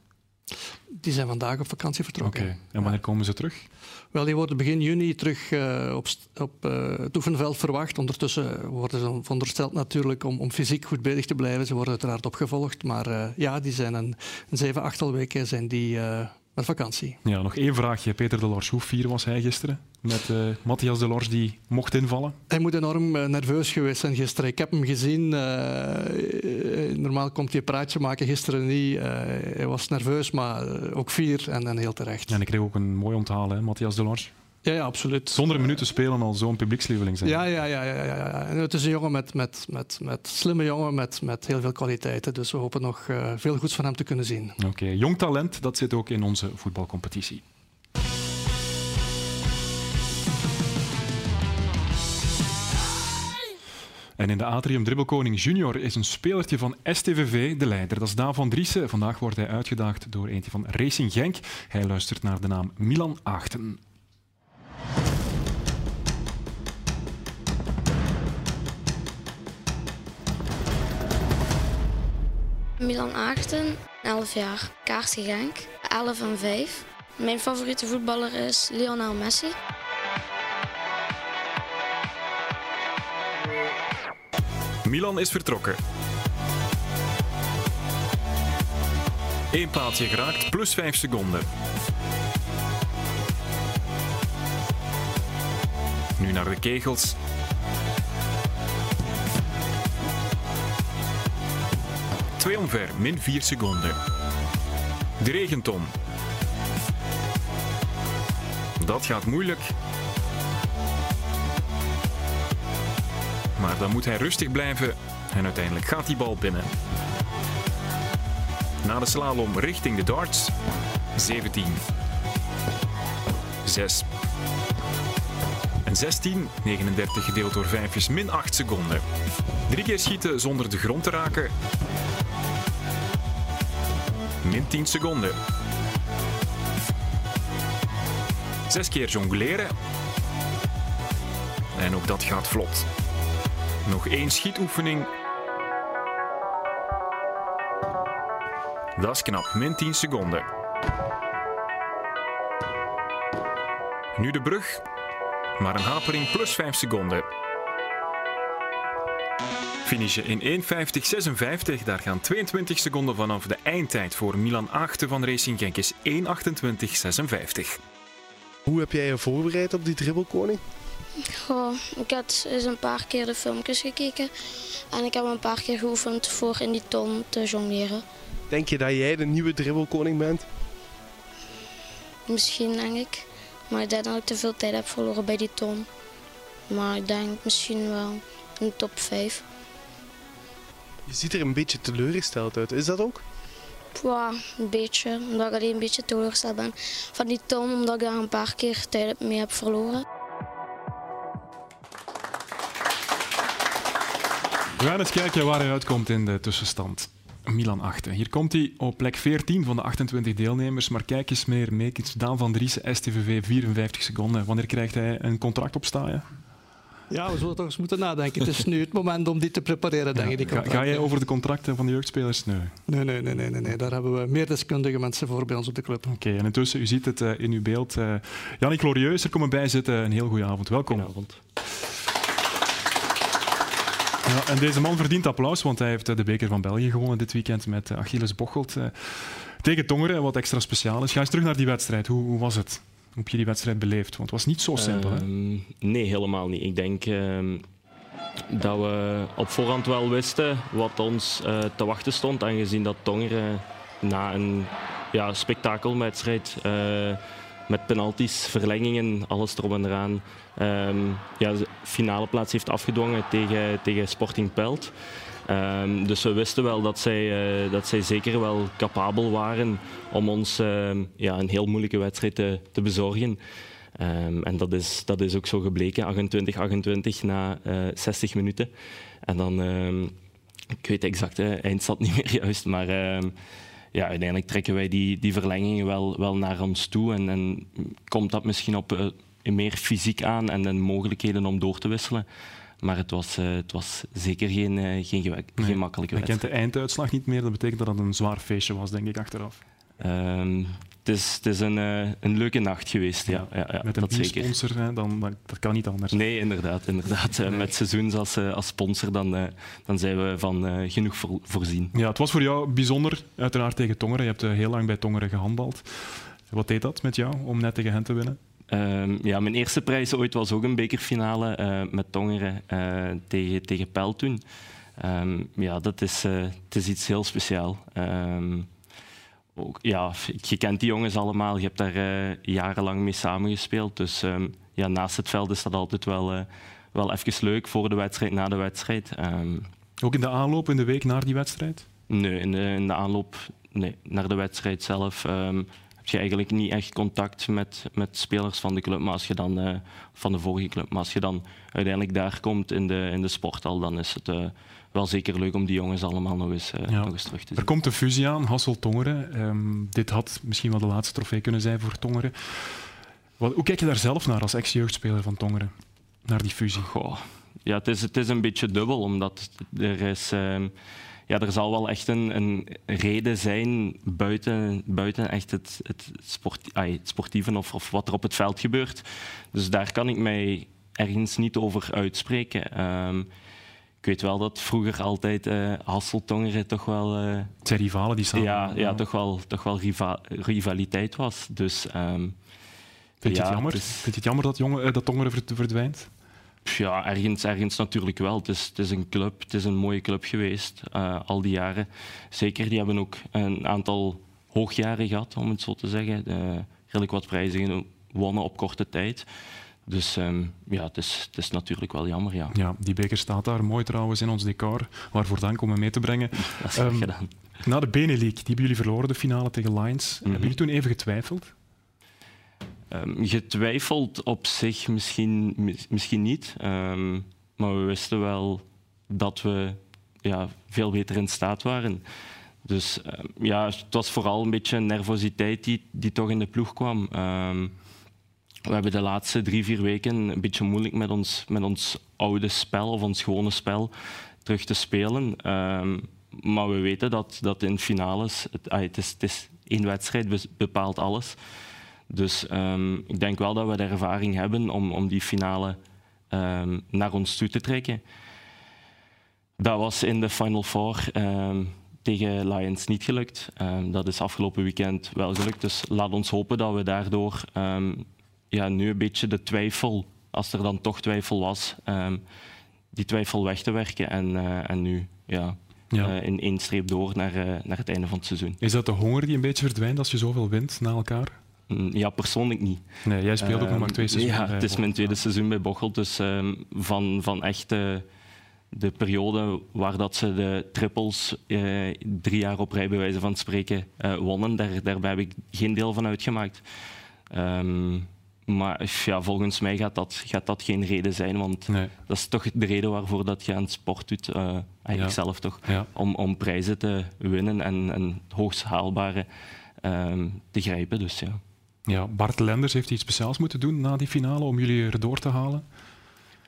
Die zijn vandaag op vakantie vertrokken. Oké, okay. en wanneer ja. komen ze terug? Wel, die worden begin juni terug uh, op, op uh, het oefenveld verwacht. Ondertussen worden ze verondersteld natuurlijk om, om fysiek goed bezig te blijven. Ze worden uiteraard opgevolgd, maar uh, ja, die zijn een, een zeven, achtel weken zijn die met vakantie. Ja, nog één vraagje. Peter de Lors, hoe fier was hij gisteren? Met uh, Matthias de Lors die mocht invallen? Hij moet enorm uh, nerveus geweest zijn gisteren. Ik heb hem gezien. Uh, normaal komt hij een praatje maken, gisteren niet. hij was nerveus, maar ook fier en, en heel terecht. En ik kreeg ook een mooi onthalen, hè, Matthias de Lors. Ja, ja, absoluut. Zonder een minuut te spelen al zo'n publiekslieveling zijn. Ja, ja, ja, ja, ja. En het is een jongen met, met, met, met slimme jongen met, met heel veel kwaliteiten. Dus we hopen nog uh, veel goeds van hem te kunnen zien. Oké, okay. jong talent, dat zit ook in onze voetbalcompetitie. En in de Atrium Dribbelkoning Junior is een spelertje van STVV de leider. Dat is Daan van Driessen. Vandaag wordt hij uitgedaagd door eentje van Racing Genk. Hij luistert naar de naam Milan Achten. Milan Achten, 11 jaar, Kaartje Genk, 11 en 5. Mijn favoriete voetballer is Lionel Messi. Milan is vertrokken. Eén paaltje geraakt, plus 5 seconden. Nu naar de kegels. Twee omver, min 4 seconden. De regenton. Dat gaat moeilijk. Maar dan moet hij rustig blijven en uiteindelijk gaat die bal binnen. Na de slalom richting de darts. 17. 6. En 16, 39 gedeeld door 5 is min 8 seconden. Drie keer schieten zonder de grond te raken. Min 10 seconden. Zes keer jongleren. En ook dat gaat vlot. Nog één schietoefening. Dat is knap, min 10 seconden. Nu de brug, maar een hapering plus 5 seconden. finishen in 1.50.56. Daar gaan 22 seconden vanaf de eindtijd voor Milan Achten van Racing Genk is 1.28.56. Hoe heb jij je voorbereid op die dribbelkoning? Goh, ik had eens een paar keer de filmpjes gekeken en ik heb een paar keer geoefend voor in die ton te jongleren. Denk je dat jij de nieuwe dribbelkoning bent? Misschien denk ik, maar ik denk dat ik te veel tijd heb verloren bij die ton. Maar ik denk misschien wel in de top 5. Je ziet er een beetje teleurgesteld uit, is dat ook? Ja, een beetje, omdat ik alleen een beetje teleurgesteld ben van die ton, omdat ik daar een paar keer tijd mee heb verloren. We gaan eens kijken waar hij uitkomt in de tussenstand. Milan 8. Hier komt hij op plek 14 van de 28 deelnemers. Maar kijk eens meer mee. Daan van Driessen, STVV, 54 seconden. Wanneer krijgt hij een contract op staan? Ja, we zullen toch eens moeten nadenken. Het is nu het moment om die te prepareren, denk ik. ga, ga jij over de contracten van de jeugdspelers? Nee. Nee, nee, nee, nee, nee, nee. Daar hebben we meer deskundige mensen voor bij ons op de club. Oké, en intussen, u ziet het uh, in uw beeld. Uh, Jannik Glorieus, er komen bij zitten. Een heel goede avond. Welkom. Goedenavond. En deze man verdient applaus, want hij heeft de beker van België gewonnen dit weekend met Achilles Bocholt. Uh, tegen Tongeren, wat extra speciaal is. Ga eens terug naar die wedstrijd. Hoe, hoe was het? Hoe heb je die wedstrijd beleefd? Want het was niet zo simpel. hè? Ehm, nee, helemaal niet. Ik denk uh, dat we op voorhand wel wisten wat ons te wachten stond. Aangezien dat Tongeren na een ja, spektakelwedstrijd met penalties, verlengingen, alles erop en eraan, um, ja, de finale plaats heeft afgedwongen tegen, tegen Sporting Pelt. Um, dus we wisten wel dat zij, uh, dat zij zeker wel capabel waren om ons uh, ja, een heel moeilijke wedstrijd te, te bezorgen. En dat is, dat is ook zo gebleken, 28-28 na uh, eh, 60 minuten. En dan, ik weet exact, hè, eindstand niet meer juist, maar ja, uiteindelijk trekken wij die, die verlengingen wel, wel naar ons toe. En, en komt dat misschien op uh, meer fysiek aan en, en mogelijkheden om door te wisselen. Maar het was, uh, het was zeker geen, uh, geen, nee. geen makkelijke wedstrijd. Je kent de einduitslag niet meer, dat betekent dat het een zwaar feestje was, denk ik, achteraf. Um, het is, het is een, uh, een leuke nacht geweest, ja. ja, ja met een sponsor, dan, dan, dat kan niet anders. Nee, inderdaad. inderdaad. Nee. Met seizoens als, als sponsor, dan, dan zijn we van genoeg voor, voorzien. Ja, het was voor jou bijzonder, uiteraard tegen Tongeren. Je hebt heel lang bij Tongeren gehandbald. Wat deed dat met jou, om net tegen hen te winnen? Uh, ja, mijn eerste prijs ooit was ook een bekerfinale met Tongeren tegen, tegen Pel toen. Um, ja, dat is, het is iets heel speciaals. Um, ook, ja, je kent die jongens allemaal, je hebt daar jarenlang mee samengespeeld. Dus um, ja, naast het veld is dat altijd wel, wel even leuk voor de wedstrijd, na de wedstrijd. ook in de aanloop, in de week naar die wedstrijd? Nee, in de, in de aanloop nee, naar de wedstrijd zelf heb je eigenlijk niet echt contact met, met spelers van de club, maar als je dan, uh, van de vorige club. Maar als je dan uiteindelijk daar komt in de, in de sporthal, dan is het uh, wel zeker leuk om die jongens allemaal nog eens, uh, ja. nog eens terug te zien. Er komt een fusie aan, Hassel-Tongeren. Um, dit had misschien wel de laatste trofee kunnen zijn voor Tongeren. Wat, hoe kijk je daar zelf naar als ex-jeugdspeler van Tongeren? Naar die fusie? Goh. Ja, het is, het is een beetje dubbel, omdat er is... Uh, ja, er zal wel echt een, een reden zijn buiten, buiten echt het, het, sport, ay, het sportieve of, of, wat er op het veld gebeurt. Dus daar kan ik mij ergens niet over uitspreken. Um, ik weet wel dat vroeger altijd uh, Hasseltongeren toch wel... Uh, het zijn rivalen die samen... Ja, ja, toch wel, toch wel riva rivaliteit was. Dus, um, Vind je, ja, het jammer? Dus... Vind je het jammer dat, jongen, uh, dat Tongeren verdwijnt? Ja, ergens, ergens natuurlijk wel. Het is, het is een club, het is een mooie club geweest uh, al die jaren. Zeker, die hebben ook een aantal hoogjaren gehad, om het zo te zeggen. Uh, redelijk wat prijzen wonnen op korte tijd. Dus um, ja, het is, het is natuurlijk wel jammer. Ja. ja, die beker staat daar mooi trouwens in ons decor. Waarvoor dank om hem mee te brengen. Dat is um, gedaan. Na de Benelink, die hebben jullie verloren, de finale tegen Lions. Mm -hmm. Hebben jullie toen even getwijfeld? Getwijfeld op zich misschien, misschien niet. Um, maar we wisten wel dat we ja, veel beter in staat waren. Dus um, ja, het was vooral een beetje nervositeit die, die toch in de ploeg kwam. we hebben de laatste drie, vier weken een beetje moeilijk met ons, met ons oude spel of ons gewone spel terug te spelen. maar we weten dat, dat in finales, het, het, is, het is één wedstrijd bepaalt alles. Dus um, ik denk wel dat we de ervaring hebben om, om die finale um, naar ons toe te trekken. Dat was in de Final Four ehm, tegen Lions niet gelukt. Ehm, dat is afgelopen weekend wel gelukt. Dus laat ons hopen dat we daardoor ehm, ja, nu een beetje de twijfel, als er dan toch twijfel was, die twijfel weg te werken. En, eh, en nu ja, eh, in één streep door naar, uh, naar het einde van het seizoen. Is dat de honger die een beetje verdwijnt als je zoveel wint na elkaar? Mm, ja, persoonlijk niet. Nee, jij speelt ook nog maar twee seizoenen. Ja, het is mijn tweede seizoen bij Bochel. Dus van, van echt de periode waar dat ze de trippels eh, drie jaar op rij, bij wijze van spreken, eh, wonnen, daar, daarbij heb ik geen deel van uitgemaakt. Ehm, maar ja, volgens mij gaat dat, gaat dat geen reden zijn, want dat is toch de reden waarvoor dat je aan het sport doet, uh, eigenlijk zelf toch, om, om prijzen te winnen en, en het hoogst haalbare ehm, te grijpen. Dus, ja. Ja, Bart Lenders heeft iets speciaals moeten doen na die finale om jullie erdoor te halen.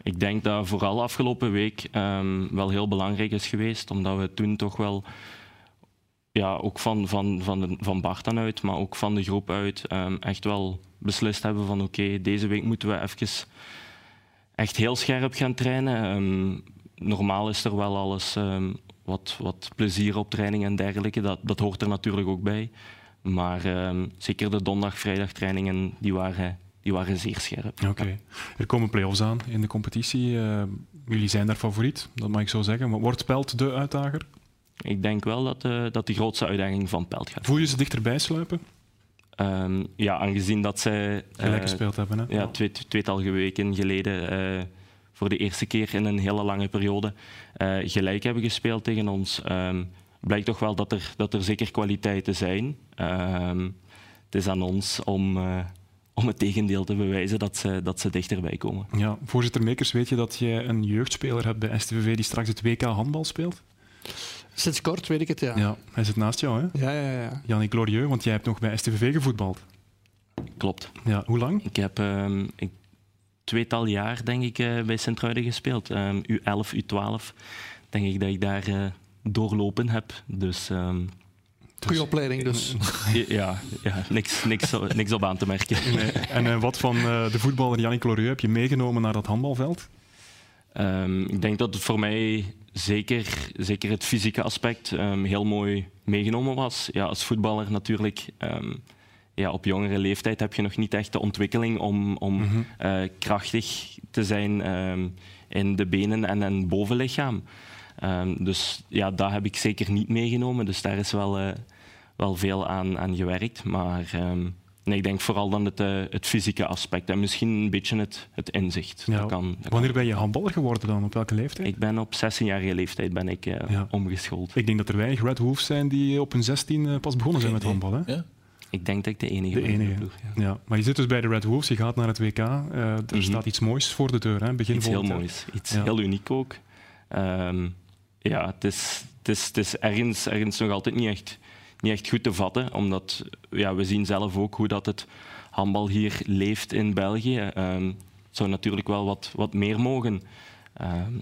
Ik denk dat vooral afgelopen week um, wel heel belangrijk is geweest, omdat we toen toch wel, ja, ook van, van, van, de, van Bart dan uit, maar ook van de groep uit, um, echt wel beslist hebben van oké, deze week moeten we even echt heel scherp gaan trainen. Um, normaal is er wel alles wat, wat plezier op training en dergelijke, dat, dat hoort er natuurlijk ook bij. Maar zeker de donderdag, vrijdag trainingen, die waren die waren zeer scherp. Oké. Er komen play-offs aan in de competitie. Uh, jullie zijn daar favoriet, dat mag ik zo zeggen. Maar wordt Pelt de uitdager? Ik denk wel dat, uh, dat de grootste uitdaging van Pelt gaat. Voel je ze dichterbij sluipen? Um, ja, aangezien dat zij... Gelijk uh, gespeeld hebben, hè? Ja, twee, tweetal weken geleden voor de eerste keer in een hele lange periode gelijk hebben gespeeld tegen ons. Um, blijkt toch wel dat er, dat er zeker kwaliteiten zijn. Um, het is aan ons om om het tegendeel te bewijzen dat ze, dat ze dichterbij komen. Ja, voorzitter Mekers, weet je dat je een jeugdspeler hebt bij STVV die straks het WK handbal speelt? Sinds kort weet ik het, ja. ja hij zit naast jou, hè? Ja, ja, ja. Jannik Glorieux, want jij hebt nog bij STVV gevoetbald. Klopt. Ja, hoe lang? Ik heb um, ik, tweetal jaar, denk ik, uh, bij Sint-Truiden gespeeld. Um, U11, U12. Denk ik dat ik daar uh, doorlopen heb. Dus... Um, Goede opleiding dus. Ja, ja niks, niks, niks op aan te merken. Nee. En uh, wat van uh, de voetballer Jannik Lorieux heb je meegenomen naar dat handbalveld? Um, ik denk dat het voor mij zeker, zeker het fysieke aspect um, heel mooi meegenomen was. Ja, als voetballer natuurlijk... Um, ja, op jongere leeftijd heb je nog niet echt de ontwikkeling om, om mm -hmm. uh, krachtig te zijn in de benen en het bovenlichaam. Dus ja, dat heb ik zeker niet meegenomen. Dus daar is wel wel veel aan, aan gewerkt. Maar um, nee, ik denk vooral dan het, uh, het fysieke aspect en misschien een beetje het, het inzicht. Ja, dat kan, dat wanneer ben je handballer geworden dan? Op welke leeftijd? Ik ben op 16-jarige leeftijd ben ik uh, ja. omgeschoold. Ik denk dat er weinig Red Wolves zijn die op hun 16 uh, pas begonnen zijn met handballen. Ja? Ik denk dat ik de enige de enige. Ploeg, ja. ja. Maar je zit dus bij de Red Wolves, je gaat naar het WK. er mm -hmm. staat iets moois voor de deur, hè? begin Iets heel moois, iets heel uniek ook. Um, ja, het is, is, ergens, nog altijd niet echt niet echt goed te vatten, omdat ja, we zien zelf ook hoe dat het handbal hier leeft in België. Um, het zou natuurlijk wel wat, wat meer mogen. Um,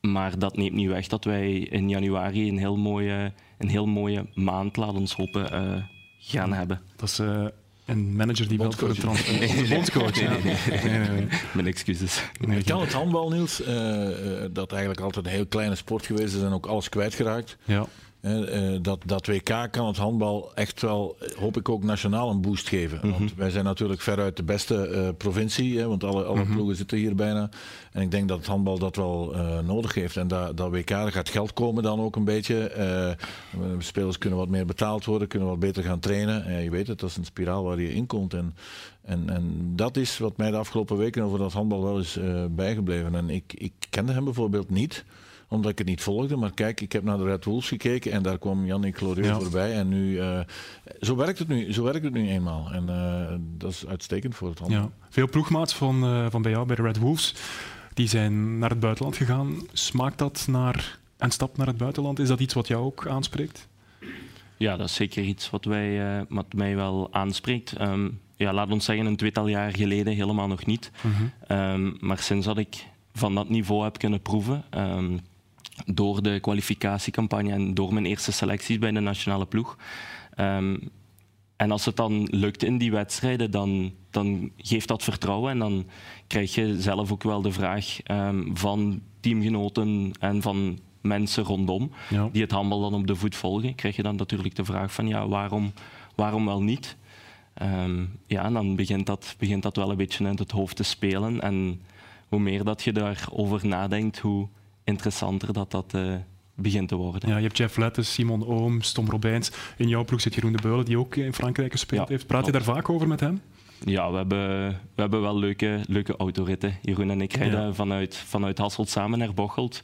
maar dat neemt niet weg dat wij in januari een heel mooie, een heel mooie maand, laat ons hopen, uh, gaan hebben. Dat is uh, een manager die belt voor een transfer. Nee. Bondscoach, ja. Nee, nee, nee. Mijn excuses. Nee, kan het handbal, Niels, uh, dat eigenlijk altijd een heel kleine sport geweest is en ook alles kwijtgeraakt. Ja. Uh, dat, dat WK kan het handbal echt wel, hoop ik ook nationaal een boost geven. Mm -hmm. Want wij zijn natuurlijk veruit de beste uh, provincie, hè, want alle, alle mm -hmm. ploegen zitten hier bijna. En ik denk dat het handbal dat wel uh, nodig heeft. En dat, dat WK, er gaat geld komen dan ook een beetje. spelers kunnen wat meer betaald worden, kunnen wat beter gaan trainen. je weet het, dat is een spiraal waar je in komt. En, en, en dat is wat mij de afgelopen weken over dat handbal wel is bijgebleven. En ik, ik kende hem bijvoorbeeld niet omdat ik het niet volgde. Maar kijk, ik heb naar de Red Wolves gekeken en daar kwam Jannik Glorieux ja. voorbij. En nu, uh, zo, werkt het nu, zo werkt het nu eenmaal. En uh, dat is uitstekend voor het handel. Ja. Veel ploegmaats van, uh, van bij jou, bij de Red Wolves, die zijn naar het buitenland gegaan. Smaakt dat naar een stap naar het buitenland? Is dat iets wat jou ook aanspreekt? Ja, dat is zeker iets wat, wij, wat mij wel aanspreekt. Um, ja, laat ons zeggen, een tweetal jaar geleden helemaal nog niet. -huh. um, maar sinds dat ik van dat niveau heb kunnen proeven, um, door de kwalificatiecampagne en door mijn eerste selecties bij de nationale ploeg. Um, en als het dan lukt in die wedstrijden, dan, dan geeft dat vertrouwen. En dan krijg je zelf ook wel de vraag um, van teamgenoten en van mensen rondom die het handbal dan op de voet volgen, krijg je dan natuurlijk de vraag van ja, waarom, waarom wel niet? Um, ja, dan begint dat, begint dat wel een beetje in het hoofd te spelen. En hoe meer dat je daarover nadenkt, hoe interessanter dat dat uh, begint te worden. Ja, je hebt Jeff Lettes, Simon Ooms, Tom Robijns. In jouw ploeg zit Jeroen de Beulen, die ook in Frankrijk gespeeld heeft. Praat je daar vaak over met hem? Ja, we hebben, we hebben wel leuke, leuke autoritten. Jeroen en ik rijden vanuit, vanuit Hasselt samen naar Bocholt.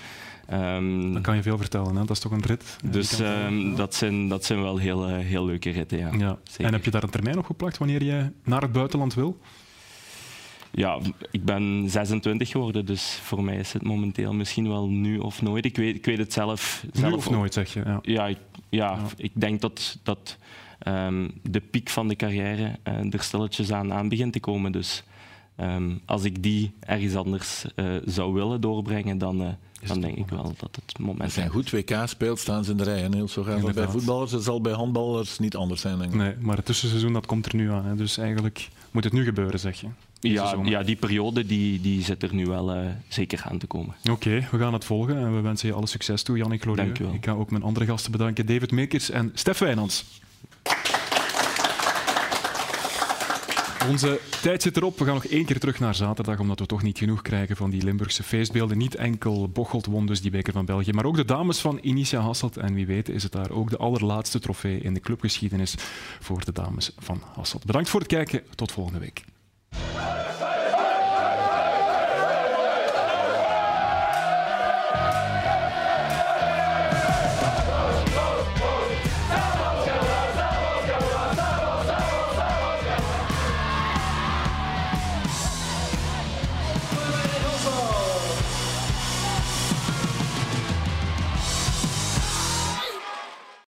Um, Dan kan je veel vertellen, hè? dat is toch een rit? Dus um, dat, zijn, dat zijn wel heel, eh, heel leuke ritten, ja. ja. En heb je daar een termijn op geplakt wanneer je naar het buitenland wil? Ja, ik ben 26 geworden, dus voor mij is het momenteel misschien wel nu of nooit. Ik weet, ik weet het zelf. zelf nu of nooit, zeg je? Ja, ja, ik, ja, ik denk dat, dat um, de piek van de carrière uh, er stilletjes aan, aan begint te komen. Dus um, als ik die ergens anders uh, zou willen doorbrengen, dan, uh, dan denk ik wel dat het moment is. Als je goed WK speelt, staan ze in de rij. En heel zo gaat bij voetballers. Het zal bij handballers niet anders zijn, denk ik. Nee, maar het tussenseizoen dat komt er nu aan. Hè. Dus eigenlijk moet het nu gebeuren, zeg je. Ja, ja, die periode die, die zit er nu wel uh, zeker aan te komen. Oké, we gaan het volgen en we wensen je alle succes toe, Jannik Glorieux. Ik ga ook mijn andere gasten bedanken, David Meekers en Stef Wijnands. Onze tijd zit erop. We gaan nog één keer terug naar zaterdag, omdat we toch niet genoeg krijgen van die Limburgse feestbeelden. Niet enkel Bocholt won dus die beker van België, maar ook de dames van Initia Hasselt. En wie weet is het daar ook de allerlaatste trofee in de clubgeschiedenis voor de dames van Hasselt. Bedankt voor het kijken. Tot volgende week. Hey!